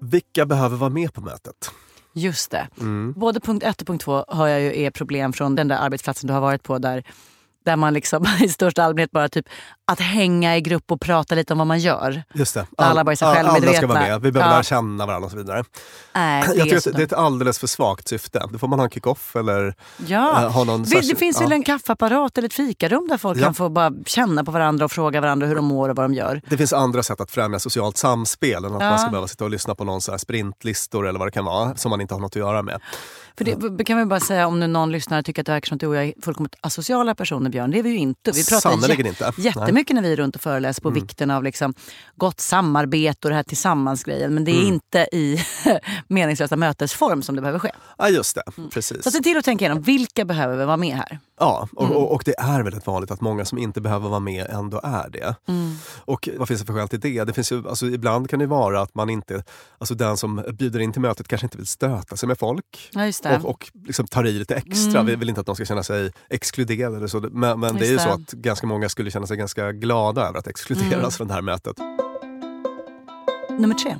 Vilka behöver vara med på mötet? Just det. Mm. Både punkt ett och punkt två hör jag ju är problem från den där arbetsplatsen du har varit på där, där man liksom i största allmänhet bara typ att hänga i grupp och prata lite om vad man gör. Just det. Där alla bara är så All- alla ska självmedvetna. vara med. Vi behöver Ja. lära känna varandra och så vidare. Nej, det jag är tycker att det är ett alldeles för svagt syfte. Då får man ha en kick-off eller Ja, eh, ha någon det, särskild- det finns ja. väl en kaffeapparat eller ett fikarum där folk Ja. kan få bara känna på varandra och fråga varandra hur de mår och vad de gör. Det finns andra sätt att främja socialt samspel än att man ska behöva sitta och lyssna på någon så här sprintlistor eller vad det kan vara som man inte har något att göra med. För det kan vi bara säga om nu någon lyssnare tycker att det verkar som att du och jag är fullkomligt asociala personer Björn. Det är vi ju inte. Vi pratar jä- inte. jättemycket när vi är runt och föreläser på Mm. vikten av liksom gott samarbete och det här tillsammans-grejen. Men det är Mm. inte i meningslösa mötesform som det behöver ske. Ja, just det. Precis. Så se till att tänka igenom vilka behöver vara med här. Ja, och, Mm. och, och det är väldigt vanligt att många som inte behöver vara med ändå är det. Mm. Och vad finns det för skäl till det? det finns ju, alltså, ibland kan det vara att man inte, alltså den som bjuder in till mötet kanske inte vill stöta sig med folk. Ja. Och, och liksom tar i lite extra. Mm. Vi vill inte att de ska känna sig exkluderade. Eller så. Men, men det är ju Just så det. att ganska många skulle känna sig ganska glada över att exkluderas Mm. från det här mötet. Nummer tre.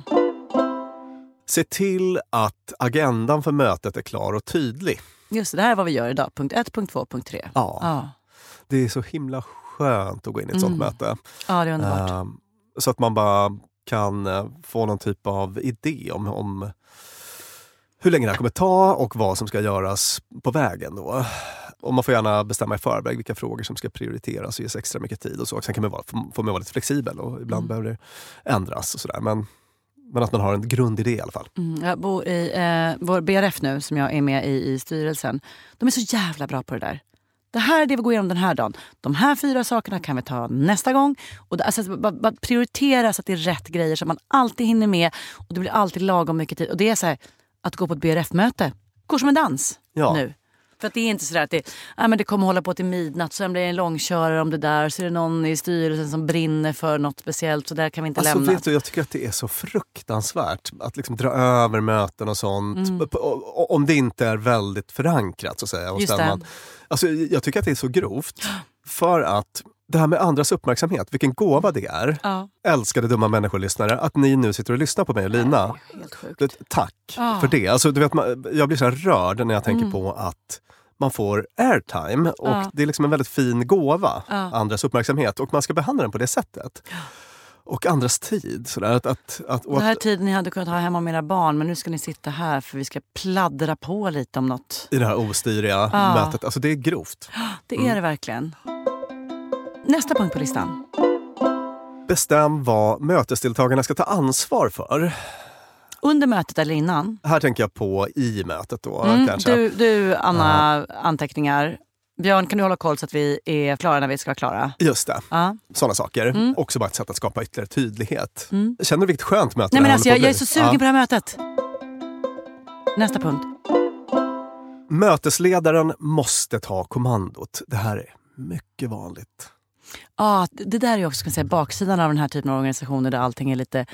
Se till att agendan för mötet är klar och tydlig. Just det, det här är vad vi gör idag. Punkt ett, punkt två, punkt tre. Ja. Ja, Det är så himla skönt att gå in i ett sånt Mm. möte. ja det är underbart. Ehm, så att man bara kan eh, få någon typ av idé om, om hur länge det här kommer ta och vad som ska göras på vägen. Då. Och man får gärna bestämma i förväg vilka frågor som ska prioriteras och ges extra mycket tid. och så. Sen kan man vara, får man vara lite flexibel och ibland behöver det ändras. och sådär. Men, men att man har en grundidé i alla fall. Mm, jag bor i eh, vår BRF nu, som jag är med i, i styrelsen. De är så jävla bra på det där. Det här är det vi går igenom den här dagen. De här fyra sakerna kan vi ta nästa gång. Och det, alltså, bara, bara prioritera så att det är rätt grejer så att man alltid hinner med. Och det blir alltid lagom mycket tid. Och det är så här, att gå på ett BRF-möte går som en dans Ja. nu. För att det är inte sådär att det, ja, men det kommer hålla på till midnatt, sen blir det en långkörare om det där. Så är det någon i styrelsen som brinner för något speciellt, så där kan vi inte Alltså, lämna. vet du, jag tycker att det är så fruktansvärt att liksom dra över möten och sånt. Mm. Om det inte är väldigt förankrat så att säga. hos Just den det. man- Alltså, jag tycker att det är så grovt. För att det här med andras uppmärksamhet, vilken gåva det är. Ja. Älskade dumma människor-lyssnare, att ni nu sitter och lyssnar på mig och Lina. Vet, Tack Ja. för det. Alltså, du vet, jag blir så rörd när jag tänker Mm. på att man får airtime och Ja. det är liksom en väldigt fin gåva, Ja. andras uppmärksamhet och man ska behandla den på det sättet. Och andras tid. Sådär, att, att, att, Den här att, tiden ni hade kunnat ha hemma med era barn men nu ska ni sitta här för vi ska pladdra på lite om något. I det här ostyriga Ja. mötet. Alltså det är grovt. Det är Mm. det verkligen. Nästa punkt på listan. Bestäm vad mötesdeltagarna ska ta ansvar för. Under mötet eller innan? Här tänker jag på i mötet då Mm, kanske. du, du, Anna, anteckningar. Björn, kan du hålla koll så att vi är klara när vi ska vara klara? Just det. Ja. Sådana saker. Mm. Också bara ett sätt att skapa ytterligare tydlighet. Mm. Känner du vilket skönt möte Nej, men alltså, jag, jag är så sugen Ja. på det här mötet. Nästa punkt. Mötesledaren måste ta kommandot. Det här är mycket vanligt. Ja, det där är också jag säga, baksidan av den här typen av organisationer där allting är lite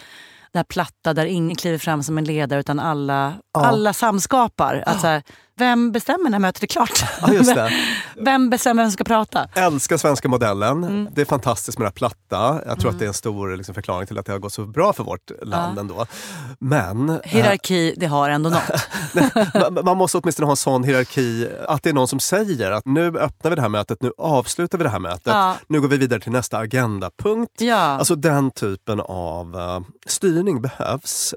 det här platta, där ingen kliver fram som en ledare utan alla, Ja. alla samskapar. Att så här, vem bestämmer när mötet är klart? Ja, just det. vem bestämmer vem som ska prata? Älskar svenska modellen. Mm. Det är fantastiskt med det här platta. Jag tror att det är en stor liksom, förklaring till att det har gått så bra för vårt land Ja. ändå. Men eh, Hierarki, det har ändå något. man- måste åtminstone ha en sån hierarki att det är någon som säger att nu öppnar vi det här mötet, nu avslutar vi det här mötet, Ja. nu går vi vidare till nästa agendapunkt. Ja. Alltså den typen av eh, styrning behövs.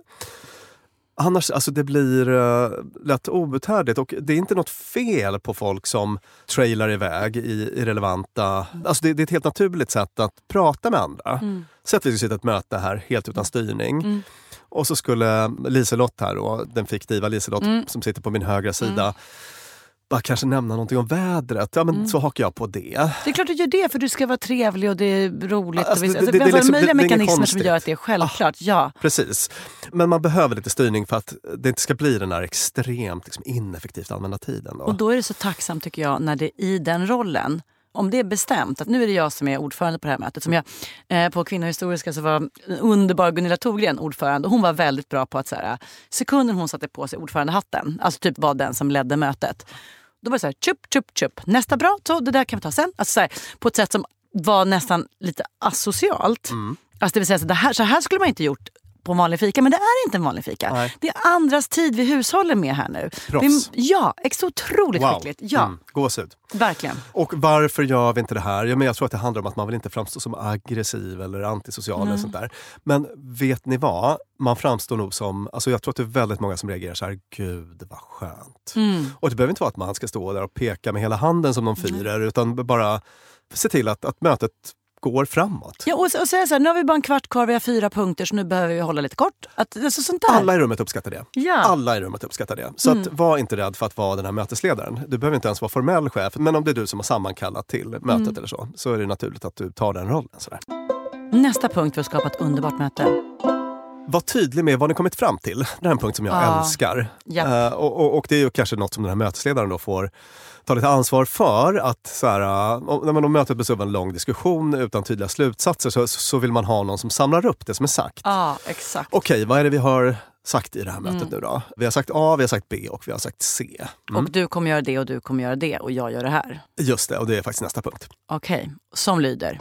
Annars, alltså det blir uh, lätt outhärdligt och det är inte något fel på folk som trailar iväg i irrelevanta... Alltså det, det är ett helt naturligt sätt att prata med andra. Mm. Säg att vi skulle sitta ett möte här helt utan styrning. Mm. Och så skulle Liselott här, då, den fiktiva Liselott Mm. som sitter på min högra sida, bara kanske nämna någonting om vädret. Ja men Mm. så hakar jag på det. Det är klart du gör det för du ska vara trevlig och det är roligt. Alltså, vi, det- alltså, det- det liksom- möjliga det- det mekanismer som gör att det är självklart. Ja. Precis. Men man behöver lite styrning för att det inte ska bli den där extremt liksom, ineffektivt använda tiden. Då. Och då är det så tacksamt tycker jag när det i den rollen om det är bestämt att nu är det jag som är ordförande på det här mötet. Som jag, eh, på Kvinnohistoriska så var underbar Gunilla Thorgren ordförande. Hon var väldigt bra på att så här, sekunden hon satte på sig ordförandehatten, alltså typ var den som ledde mötet. Då var det så här, tjup, tjup, tjup. Nästa bra, så det där kan vi ta sen. Alltså så här, på ett sätt som var nästan lite asocialt. Mm. Alltså det vill säga, så, här, så här skulle man inte gjort på en vanlig fika, men det är inte en vanlig fika. Nej. Det är andras tid vi hushåller med här nu. Proffs. Vi, ja, så otroligt Wow. skickligt. Ja, Mm. Gåshud. verkligen. Och varför gör vi inte det här? Ja, men jag tror att det handlar om att man vill inte framstå som aggressiv eller antisocial. Eller sånt där. Men vet ni vad? Man framstår nog som... Alltså jag tror att det är väldigt många som reagerar så här, gud vad skönt. Mm. Och det behöver inte vara att man ska stå där och peka med hela handen som de firar, utan bara se till att, att mötet går framåt. Ja, och, och säga så här, nu har vi bara en kvart kvar, vi har fyra punkter så nu behöver vi hålla lite kort. Att, alltså, sånt där. Alla i rummet uppskattar det. Ja. Alla i rummet uppskattar det. Så Mm. att, var inte rädd för att vara den här mötesledaren. Du behöver inte ens vara formell chef, men om det är du som har sammankallat till mötet Mm. eller så, så är det naturligt att du tar den rollen. Sådär. Nästa punkt för att skapa ett underbart möte. Var tydlig med vad ni kommit fram till. Det är en punkt som jag Ja. älskar. Japp. Eh, och, och, och det är ju kanske något som den här mötesledaren då får ta lite ansvar för. Att så här, om, när man mötet består av en lång diskussion utan tydliga slutsatser så, så vill man ha någon som samlar upp det som är sagt. Ja, exakt. Okej, vad är det vi har sagt i det här mötet Mm. nu då? Vi har sagt A, vi har sagt B och vi har sagt C. Mm. Och du kommer göra det och du kommer göra det och jag gör det här. Just det, och det är faktiskt nästa punkt. Okej, som lyder.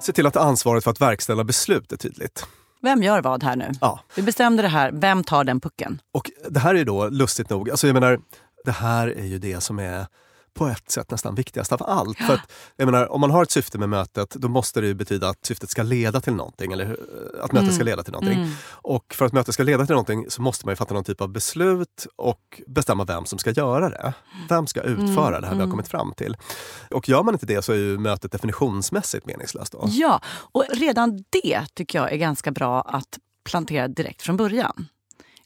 Se till att ansvaret för att verkställa beslut är tydligt. Vem gör vad här nu? Ja. Vi bestämde det här, vem tar den pucken? Och det här är då lustigt nog, alltså jag menar, det här är ju det som är på ett sätt nästan viktigast av allt. För att, jag menar, om man har ett syfte med mötet, då måste det ju betyda att syftet ska leda till någonting. Eller att mötet Mm. ska leda till någonting. Mm. Och för att mötet ska leda till någonting så måste man ju fatta någon typ av beslut och bestämma vem som ska göra det. Vem ska utföra Mm, det här vi har mm. kommit fram till? Och gör man inte det så är ju mötet definitionsmässigt meningslöst. Då. Ja, och redan det tycker jag är ganska bra att plantera direkt från början.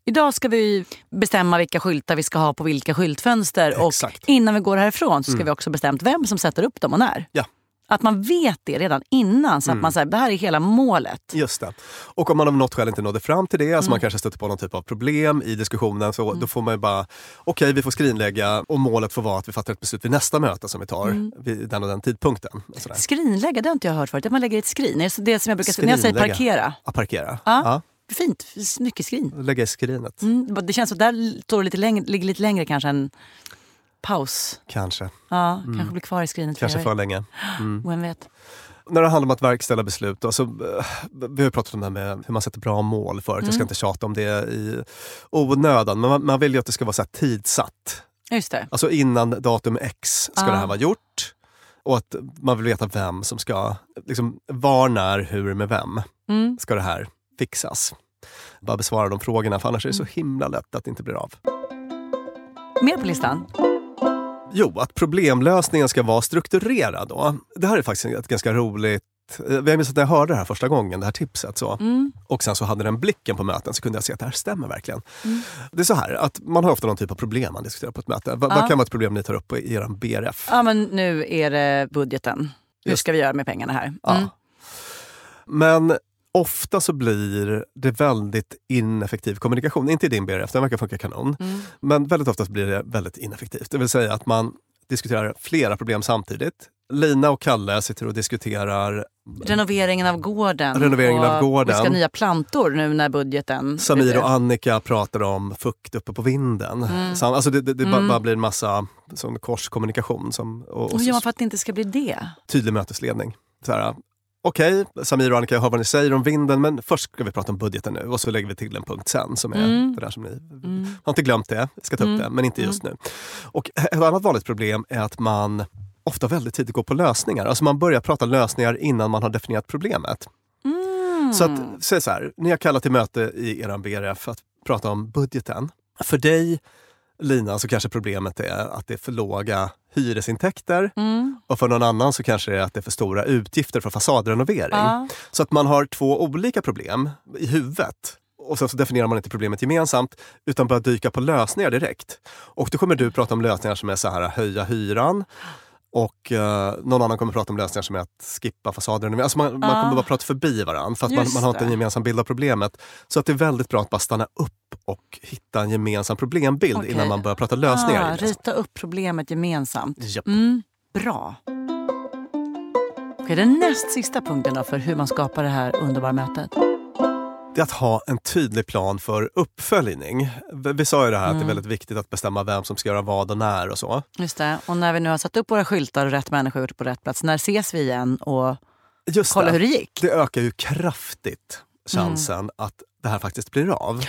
Idag ska vi bestämma vilka skyltar vi ska ha på vilka skyltfönster och innan vi går härifrån så ska Mm. vi också bestämt vem som sätter upp dem och när. Ja. Att man vet det redan innan så att Mm. man säger det här är hela målet. Just det. Och om man av något skäl inte nådde fram till det, alltså Mm. man kanske stöter på någon typ av problem i diskussionen, så då får man ju bara, okej vi får skrinlägga och målet får vara att vi fattar ett beslut vid nästa möte som vi tar Mm. vid den och den tidpunkten. Och. Skrinlägga, det har inte jag hört förut. Att man lägger i ett skrin. Det är det som jag brukar säga när jag säger parkera. Ja, parkera. Ja. Fint, mycket skrin. Lägga i skrinet. Mm, det känns som där står lite längre, ligger lite längre kanske än paus. Kanske. Ja, Mm. kanske blir kvar i skrinet. Kanske för länge. Mm. Vem vet? När det handlar om att verkställa beslut, då, så, eh, vi har pratat om det här med hur man sätter bra mål förut. Jag ska Mm. inte tjata om det i onödan, men man, man vill ju att det ska vara så tidsatt. Just det. Alltså innan datum X ska Ah. det här vara gjort. Och att man vill veta vem som ska, liksom, var, när, hur, med vem Mm. ska det här fixas. Bara besvara de frågorna, för annars är det så Mm. himla lätt att det inte blir av. Mer på listan? Jo, att problemlösningen ska vara strukturerad. Då. Det här är faktiskt ett ganska roligt eh, jag minns att när jag hörde det här första gången, det här tipset, så, Mm. och sen så hade den blicken på möten så kunde jag se att det här stämmer verkligen. Mm. Det är så här att man har ofta någon typ av problem man diskuterar på ett möte. Va, Ja. Vad kan vara ett problem ni tar upp i er BRF? Ja, men nu är det budgeten. Hur Just ska vi göra med pengarna här? Mm. Ja. Men ofta så blir det väldigt ineffektiv kommunikation. Inte i din BRF, den verkar funka kanon. Mm. Men väldigt ofta så blir det väldigt ineffektivt. Det vill säga att man diskuterar flera problem samtidigt. Lina och Kalle sitter och diskuterar Renoveringen av gården. Renoveringen och av gården. Vi ska nya plantor nu när budgeten... Samir och Annika pratar om fukt uppe på vinden. Mm. Sam- Alltså det det, det bara- Mm. bara blir en massa sån korskommunikation. Som, och, och så- gör man för att det inte ska bli det? tydlig mötesledning. Så här, Okej, Samir och Annika, jag hör vad ni säger om vinden, men först ska vi prata om budgeten nu och så lägger vi till en punkt sen som är Mm. det där som ni Mm. har inte glömt det, ska ta upp Mm. det, men inte just nu. Och ett annat vanligt problem är att man ofta väldigt tidigt går på lösningar. Alltså man börjar prata lösningar innan man har definierat problemet. Mm. Så att, säg så här, ni har kallat till möte i er BRF att prata om budgeten. För dig, Lina, så kanske problemet är att det är för låga hyresintäkter. Mm. Och för någon annan så kanske det är att det är för stora utgifter för fasadrenovering. Ja. Så att man har två olika problem i huvudet. Och sen så definierar man inte problemet gemensamt utan börjar dyka på lösningar direkt. Och då kommer du prata om lösningar som är så här höja hyran. Och eh, någon annan kommer prata om lösningar som är att skippa fasadrenovering. Alltså man, man Ja. kommer bara prata förbi varandra för att man, man har inte en gemensam bild av problemet. Så att det är väldigt bra att bara stanna upp och hitta en gemensam problembild Okej. innan man börjar prata lösningar. Ah, det. rita upp problemet gemensamt. Japp. Mm, bra. Okej, den näst sista punkten för hur man skapar det här underbara mötet. det är att ha en tydlig plan för uppföljning. Vi sa ju det här att det är Mm. väldigt viktigt att bestämma vem som ska göra vad och när och så. Just det. Och när vi nu har satt upp våra skyltar och rätt människor gjort det på rätt plats, när ses vi igen och Just kolla hur det gick? Det ökar ju kraftigt chansen Mm. att det här faktiskt blir av.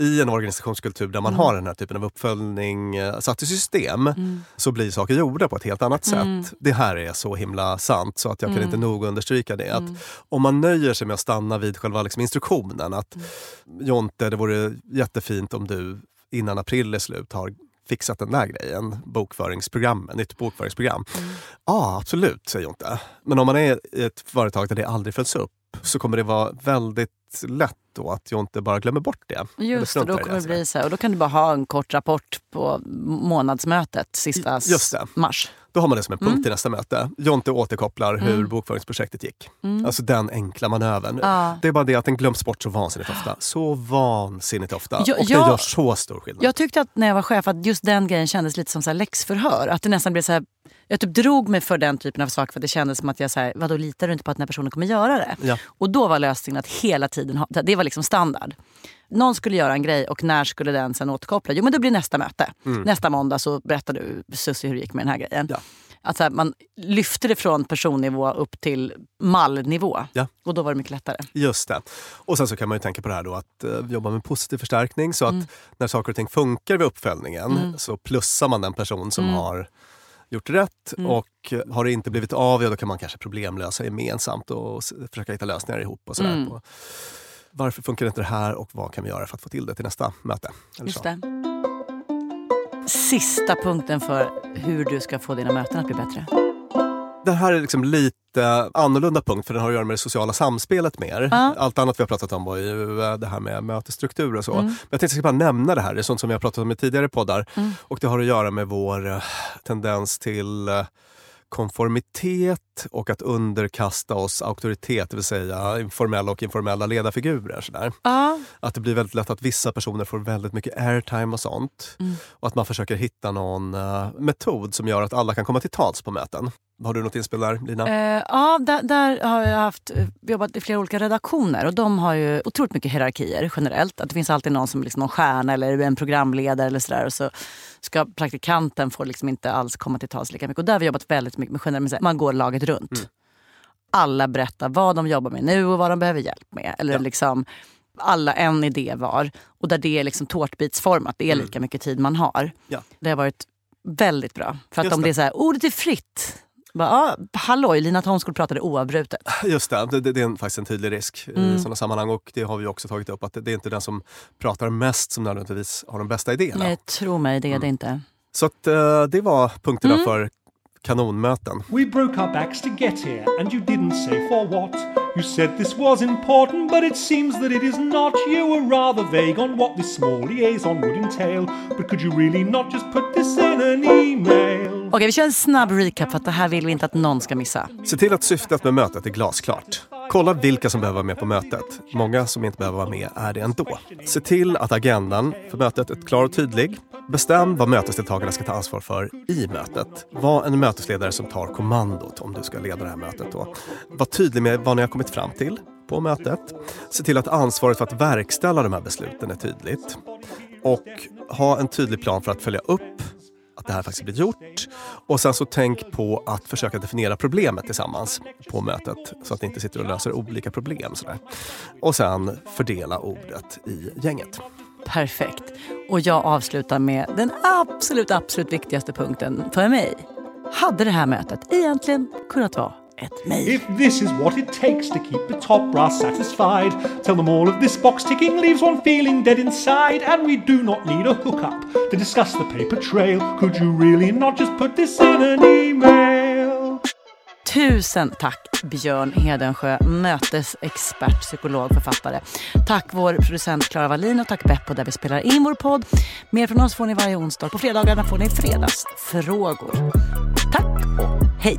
I en organisationskultur där man Mm. har den här typen av uppföljning eh, satt i system Mm. så blir saker gjorda på ett helt annat Mm. sätt. Det här är så himla sant så att jag kan Mm. inte nog understryka det. Att Mm. Om man nöjer sig med att stanna vid själva liksom instruktionen att Mm. Jonte, det vore jättefint om du innan april är slut har fixat den där grejen, bokföringsprogram, nytt bokföringsprogram. Mm. Ja, absolut, säger Jonte. Men om man är i ett företag där det aldrig följs upp så kommer det vara väldigt lätt då att Jonte bara glömmer bort det. Just det, då kommer det bli så här. Och då kan du bara ha en kort rapport på månadsmötet sista mars. Då har man det som en punkt Mm. till nästa möte. Jonte återkopplar hur Mm. bokföringsprojektet gick. Mm. Alltså den enkla manövern. Ja. Det är bara det att den glöms bort så vansinnigt ofta. Så vansinnigt ofta. Ja, och det gör så stor skillnad. Jag tyckte att när jag var chef att just den grejen kändes lite som så här läxförhör. Att det nästan blev så här, jag typ drog mig för den typen av saker för att det kändes som att jag så här, vadå litar du inte på att den här personen kommer göra det? Ja. Och då var lösningen att hela tiden ha, det var liksom standard. Någon skulle göra en grej och när skulle den sen återkoppla? Jo men det blir nästa möte. Mm. Nästa måndag så berättar du Susie hur det gick med den här grejen. Ja. Att så här, man lyfte det från personnivå upp till mallnivå. Ja. Och då var det mycket lättare. Just det. Och sen så kan man ju tänka på det här då att eh, jobba med positiv förstärkning så att Mm. när saker och ting funkar vid uppföljningen Mm. så plussar man den person som Mm. har gjort rätt Mm. och har det inte blivit av, ja, då kan man kanske problemlösa gemensamt och försöka hitta lösningar ihop. Och sådär. Mm. Varför funkar inte det här och vad kan vi göra för att få till det till nästa möte? Just det. Sista punkten för hur du ska få dina möten att bli bättre. Det här är liksom lite annorlunda punkt för den har att göra med det sociala samspelet mer. Ja. Allt annat vi har pratat om var ju eh, det här med mötesstruktur och så. Mm. Men jag tänkte jag ska bara nämna det här, det är sånt som vi har pratat om i tidigare poddar. Mm. Och det har att göra med vår eh, tendens till eh, konformitet och att underkasta oss auktoritet, det vill säga informella och informella ledarfigurer. Sådär. Ja. Att det blir väldigt lätt att vissa personer får väldigt mycket airtime och sånt. Mm. Och att man försöker hitta någon eh, metod som gör att alla kan komma till tals på möten. Har du något inspel där, Lina? Eh, ja, där, där har jag haft, eh, jobbat i flera olika redaktioner och de har ju otroligt mycket hierarkier generellt. Att det finns alltid någon som liksom någon stjärna eller en programledare eller sådär och så ska praktikanten få liksom inte alls komma till tals lika mycket. Och där har vi jobbat väldigt mycket med generellt, man går laget runt. Mm. Alla berättar vad de jobbar med nu och vad de behöver hjälp med. Eller liksom alla en idé var. Och där det är liksom tårtbitsformat, det är Mm. lika mycket tid man har. Ja. Det har varit väldigt bra. För att Just om det är så här, ordet är fritt. Bara, ah, halloj, Lina Thomsgård pratade oavbrutet. Just det, det, det är en, faktiskt en tydlig risk Mm. i sådana sammanhang och det har vi också tagit upp att det, det är inte den som pratar mest som nödvändigtvis har de bästa idéerna. Nej, tro mig, det är det inte. Så att, eh, det var punkterna Mm. för kanonmöten. We broke our backs to get here, and you didn't say for what. You said this was important, but it seems that it is not. You were rather vague on what this small liaison would entail. But could you really not just put this in an email? Okej, vi kör en snabb recap för att det här vill vi inte att någon ska missa. Se till att syftet med mötet är glasklart. Kolla vilka som behöver vara med på mötet. Många som inte behöver vara med är det ändå. Se till att agendan för mötet är klar och tydlig. Bestäm vad mötesdeltagarna ska ta ansvar för i mötet. Var en mötesledare som tar kommandot om du ska leda det här mötet. Då. Var tydlig med vad ni har kommit fram till på mötet. Se till att ansvaret för att verkställa de här besluten är tydligt. Och ha en tydlig plan för att följa upp att det här faktiskt blir gjort. Och sen så tänk på att försöka definiera problemet tillsammans på mötet så att ni inte sitter och löser olika problem. Sådär. Och sen fördela ordet i gänget. Perfekt. Och jag avslutar med den absolut, absolut viktigaste punkten för mig. Hade det här mötet egentligen kunnat vara ett mejl? If this is what it takes to keep the top brass satisfied, tell them all of this box ticking leaves one feeling dead inside. And we do not need a hookup to discuss the paper trail. Could you really not just put this in an email? Tusen tack Björn Hedensjö, mötesexpert, psykolog, författare. Tack vår producent Klara Wallin och tack Beppo där vi spelar in vår podd. Mer från oss får ni varje onsdag. På fredagarna får ni fredagsfrågor. Tack och hej!